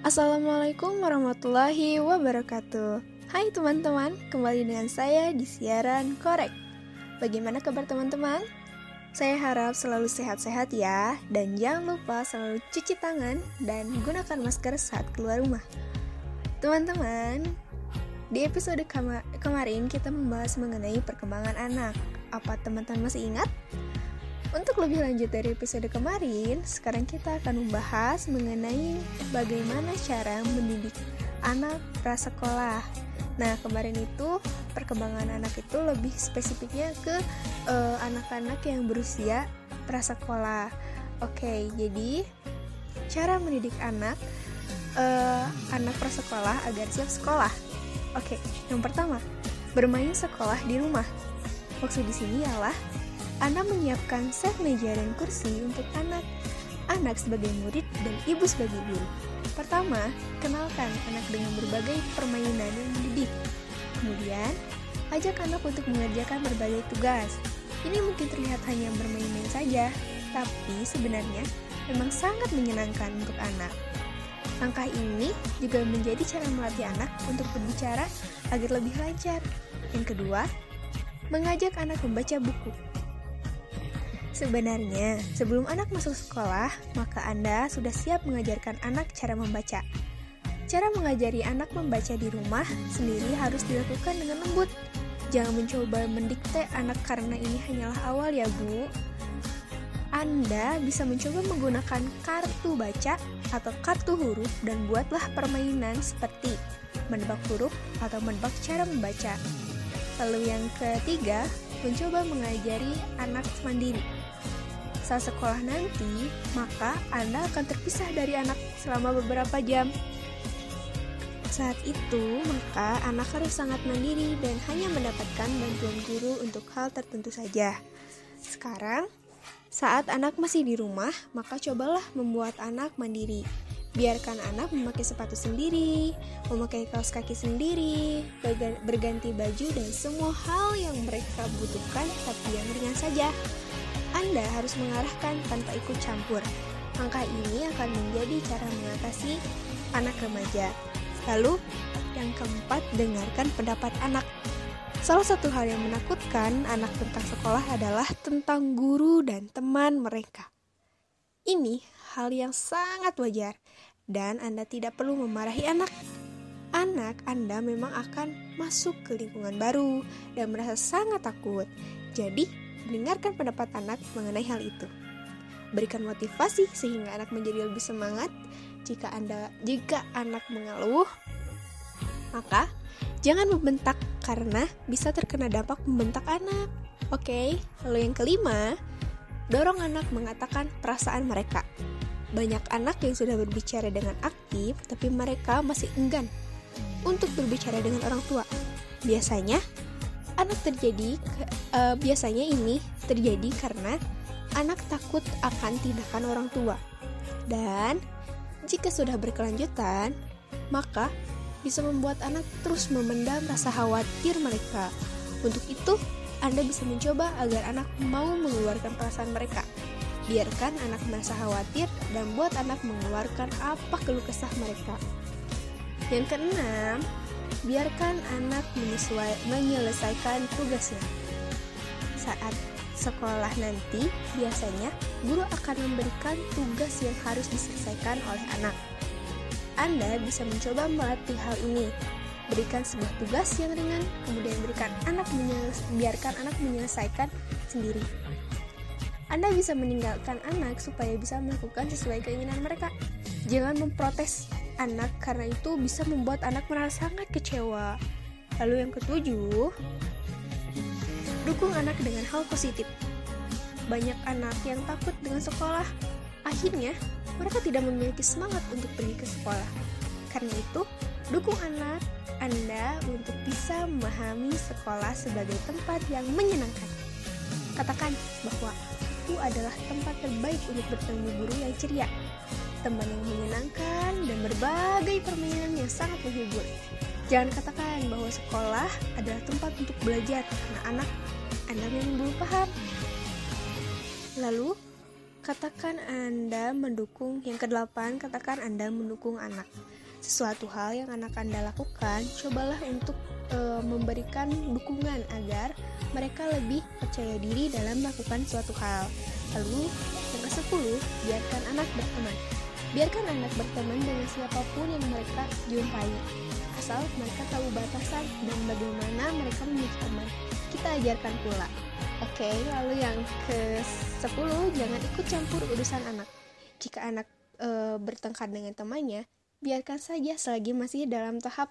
Assalamualaikum warahmatullahi wabarakatuh Hai teman-teman, kembali dengan saya di siaran Korek Bagaimana kabar teman-teman? Saya harap selalu sehat-sehat ya Dan jangan lupa selalu cuci tangan dan gunakan masker saat keluar rumah Teman-teman, di episode kema kemarin kita membahas mengenai perkembangan anak Apa teman-teman masih ingat? Untuk lebih lanjut dari episode kemarin, sekarang kita akan membahas mengenai bagaimana cara mendidik anak prasekolah. Nah, kemarin itu perkembangan anak itu lebih spesifiknya ke eh, anak-anak yang berusia prasekolah. Oke, jadi cara mendidik anak uh, anak prasekolah agar siap sekolah. Oke, yang pertama, bermain sekolah di rumah. Maksud di sini ialah anda menyiapkan set meja dan kursi untuk anak, anak sebagai murid dan ibu sebagai guru. Pertama, kenalkan anak dengan berbagai permainan yang mendidik. Kemudian, ajak anak untuk mengerjakan berbagai tugas. Ini mungkin terlihat hanya bermain-main saja, tapi sebenarnya memang sangat menyenangkan untuk anak. Langkah ini juga menjadi cara melatih anak untuk berbicara agar lebih lancar. Yang kedua, mengajak anak membaca buku. Sebenarnya, sebelum anak masuk sekolah, maka Anda sudah siap mengajarkan anak cara membaca. Cara mengajari anak membaca di rumah sendiri harus dilakukan dengan lembut. Jangan mencoba mendikte anak karena ini hanyalah awal ya, Bu. Anda bisa mencoba menggunakan kartu baca atau kartu huruf dan buatlah permainan seperti menebak huruf atau menebak cara membaca. Lalu yang ketiga, mencoba mengajari anak mandiri saat sekolah nanti, maka Anda akan terpisah dari anak selama beberapa jam. Saat itu, maka anak harus sangat mandiri dan hanya mendapatkan bantuan guru untuk hal tertentu saja. Sekarang, saat anak masih di rumah, maka cobalah membuat anak mandiri. Biarkan anak memakai sepatu sendiri, memakai kaos kaki sendiri, berganti baju, dan semua hal yang mereka butuhkan, tapi yang ringan saja. Anda harus mengarahkan tanpa ikut campur. Langkah ini akan menjadi cara mengatasi anak remaja. Lalu, yang keempat, dengarkan pendapat anak. Salah satu hal yang menakutkan anak tentang sekolah adalah tentang guru dan teman mereka. Ini hal yang sangat wajar, dan Anda tidak perlu memarahi anak. Anak Anda memang akan masuk ke lingkungan baru dan merasa sangat takut. Jadi, dengarkan pendapat anak mengenai hal itu. Berikan motivasi sehingga anak menjadi lebih semangat. Jika Anda jika anak mengeluh, maka jangan membentak karena bisa terkena dampak membentak anak. Oke, lalu yang kelima, dorong anak mengatakan perasaan mereka. Banyak anak yang sudah berbicara dengan aktif, tapi mereka masih enggan untuk berbicara dengan orang tua. Biasanya, anak terjadi uh, biasanya ini terjadi karena anak takut akan tindakan orang tua. Dan jika sudah berkelanjutan, maka bisa membuat anak terus memendam rasa khawatir mereka. Untuk itu, Anda bisa mencoba agar anak mau mengeluarkan perasaan mereka. Biarkan anak merasa khawatir dan buat anak mengeluarkan apa keluh kesah mereka. Yang keenam, biarkan anak menyesuai, menyelesaikan tugasnya. Saat sekolah nanti, biasanya guru akan memberikan tugas yang harus diselesaikan oleh anak. Anda bisa mencoba melatih hal ini. Berikan sebuah tugas yang ringan, kemudian berikan anak biarkan anak menyelesaikan sendiri. Anda bisa meninggalkan anak supaya bisa melakukan sesuai keinginan mereka. Jangan memprotes anak karena itu bisa membuat anak merasa sangat kecewa. Lalu yang ketujuh, dukung anak dengan hal positif. Banyak anak yang takut dengan sekolah. Akhirnya, mereka tidak memiliki semangat untuk pergi ke sekolah. Karena itu, dukung anak Anda untuk bisa memahami sekolah sebagai tempat yang menyenangkan. Katakan bahwa itu adalah tempat terbaik untuk bertemu guru yang ceria teman yang menyenangkan, dan berbagai permainan yang sangat menghibur. Jangan katakan bahwa sekolah adalah tempat untuk belajar karena anak Anda memang belum paham. Lalu, katakan Anda mendukung yang kedelapan, katakan Anda mendukung anak. Sesuatu hal yang anak Anda lakukan, cobalah untuk e, memberikan dukungan agar mereka lebih percaya diri dalam melakukan suatu hal. Lalu, yang ke-10, biarkan anak berteman. Biarkan anak berteman dengan siapa pun yang mereka jumpai. Asal mereka tahu batasan dan bagaimana mereka memiliki teman. Kita ajarkan pula. Oke, lalu yang ke-10, jangan ikut campur urusan anak. Jika anak e, bertengkar dengan temannya, biarkan saja selagi masih dalam tahap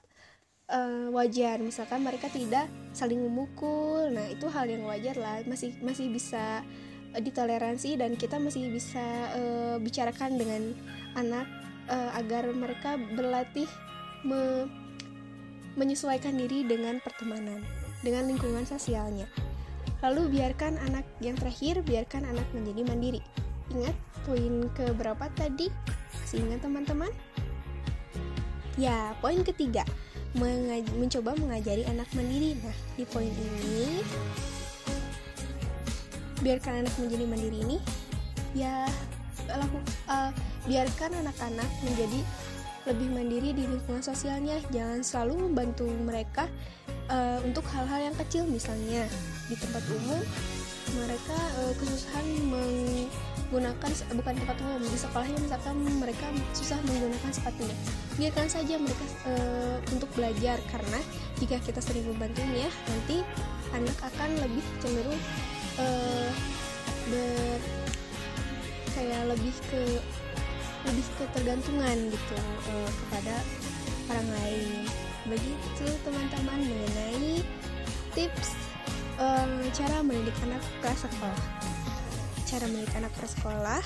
e, wajar. Misalkan mereka tidak saling memukul. Nah, itu hal yang wajar lah, masih masih bisa ditoleransi dan kita masih bisa e, bicarakan dengan anak e, agar mereka berlatih me, menyesuaikan diri dengan pertemanan, dengan lingkungan sosialnya. Lalu biarkan anak yang terakhir, biarkan anak menjadi mandiri. Ingat poin ke berapa tadi? Masih ingat teman-teman? Ya, poin ketiga, mencoba mengajari anak mandiri. Nah, di poin ini, biarkan anak menjadi mandiri ini, ya laku, uh, biarkan anak-anak menjadi lebih mandiri di lingkungan sosialnya. Jangan selalu membantu mereka uh, untuk hal-hal yang kecil, misalnya di tempat umum mereka uh, kesusahan menggunakan bukan tempat umum di sekolahnya misalkan mereka susah menggunakan sepatunya biarkan saja mereka uh, untuk belajar karena jika kita sering membantunya nanti anak akan lebih cenderung uh, ber kayak lebih ke lebih ketergantungan gitu uh, kepada orang lain. Begitu teman-teman mengenai tips um, cara mendidik anak prasekolah cara mendidik anak prasekolah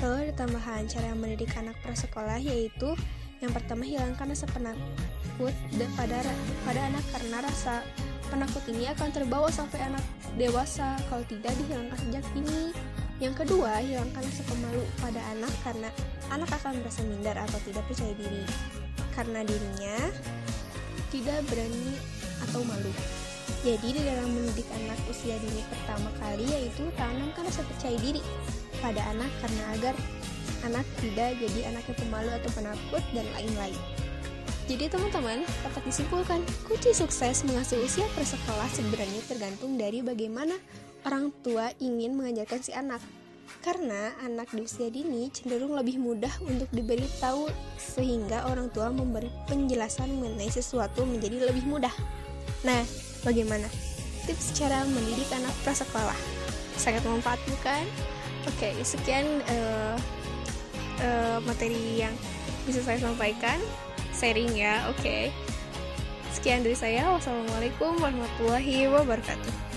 lalu ada tambahan cara mendidik anak prasekolah yaitu yang pertama hilangkan rasa penakut pada pada anak karena rasa penakut ini akan terbawa sampai anak dewasa. Kalau tidak dihilangkan sejak dini. Yang kedua, hilangkan rasa pemalu pada anak karena anak akan merasa minder atau tidak percaya diri. Karena dirinya tidak berani atau malu. Jadi di dalam mendidik anak usia dini pertama kali yaitu tanamkan rasa percaya diri pada anak karena agar anak tidak jadi anak yang pemalu atau penakut dan lain-lain. Jadi teman-teman, dapat disimpulkan, kunci sukses mengasuh usia prasekolah sebenarnya tergantung dari bagaimana orang tua ingin mengajarkan si anak. Karena anak di usia dini cenderung lebih mudah untuk diberitahu sehingga orang tua memberi penjelasan mengenai sesuatu menjadi lebih mudah. Nah, bagaimana? Tips cara mendidik anak prasekolah. Sangat memanfaat bukan? Oke, sekian uh, uh, materi yang bisa saya sampaikan. Sharing ya oke. Okay. sekian dari saya. Wassalamualaikum warahmatullahi wabarakatuh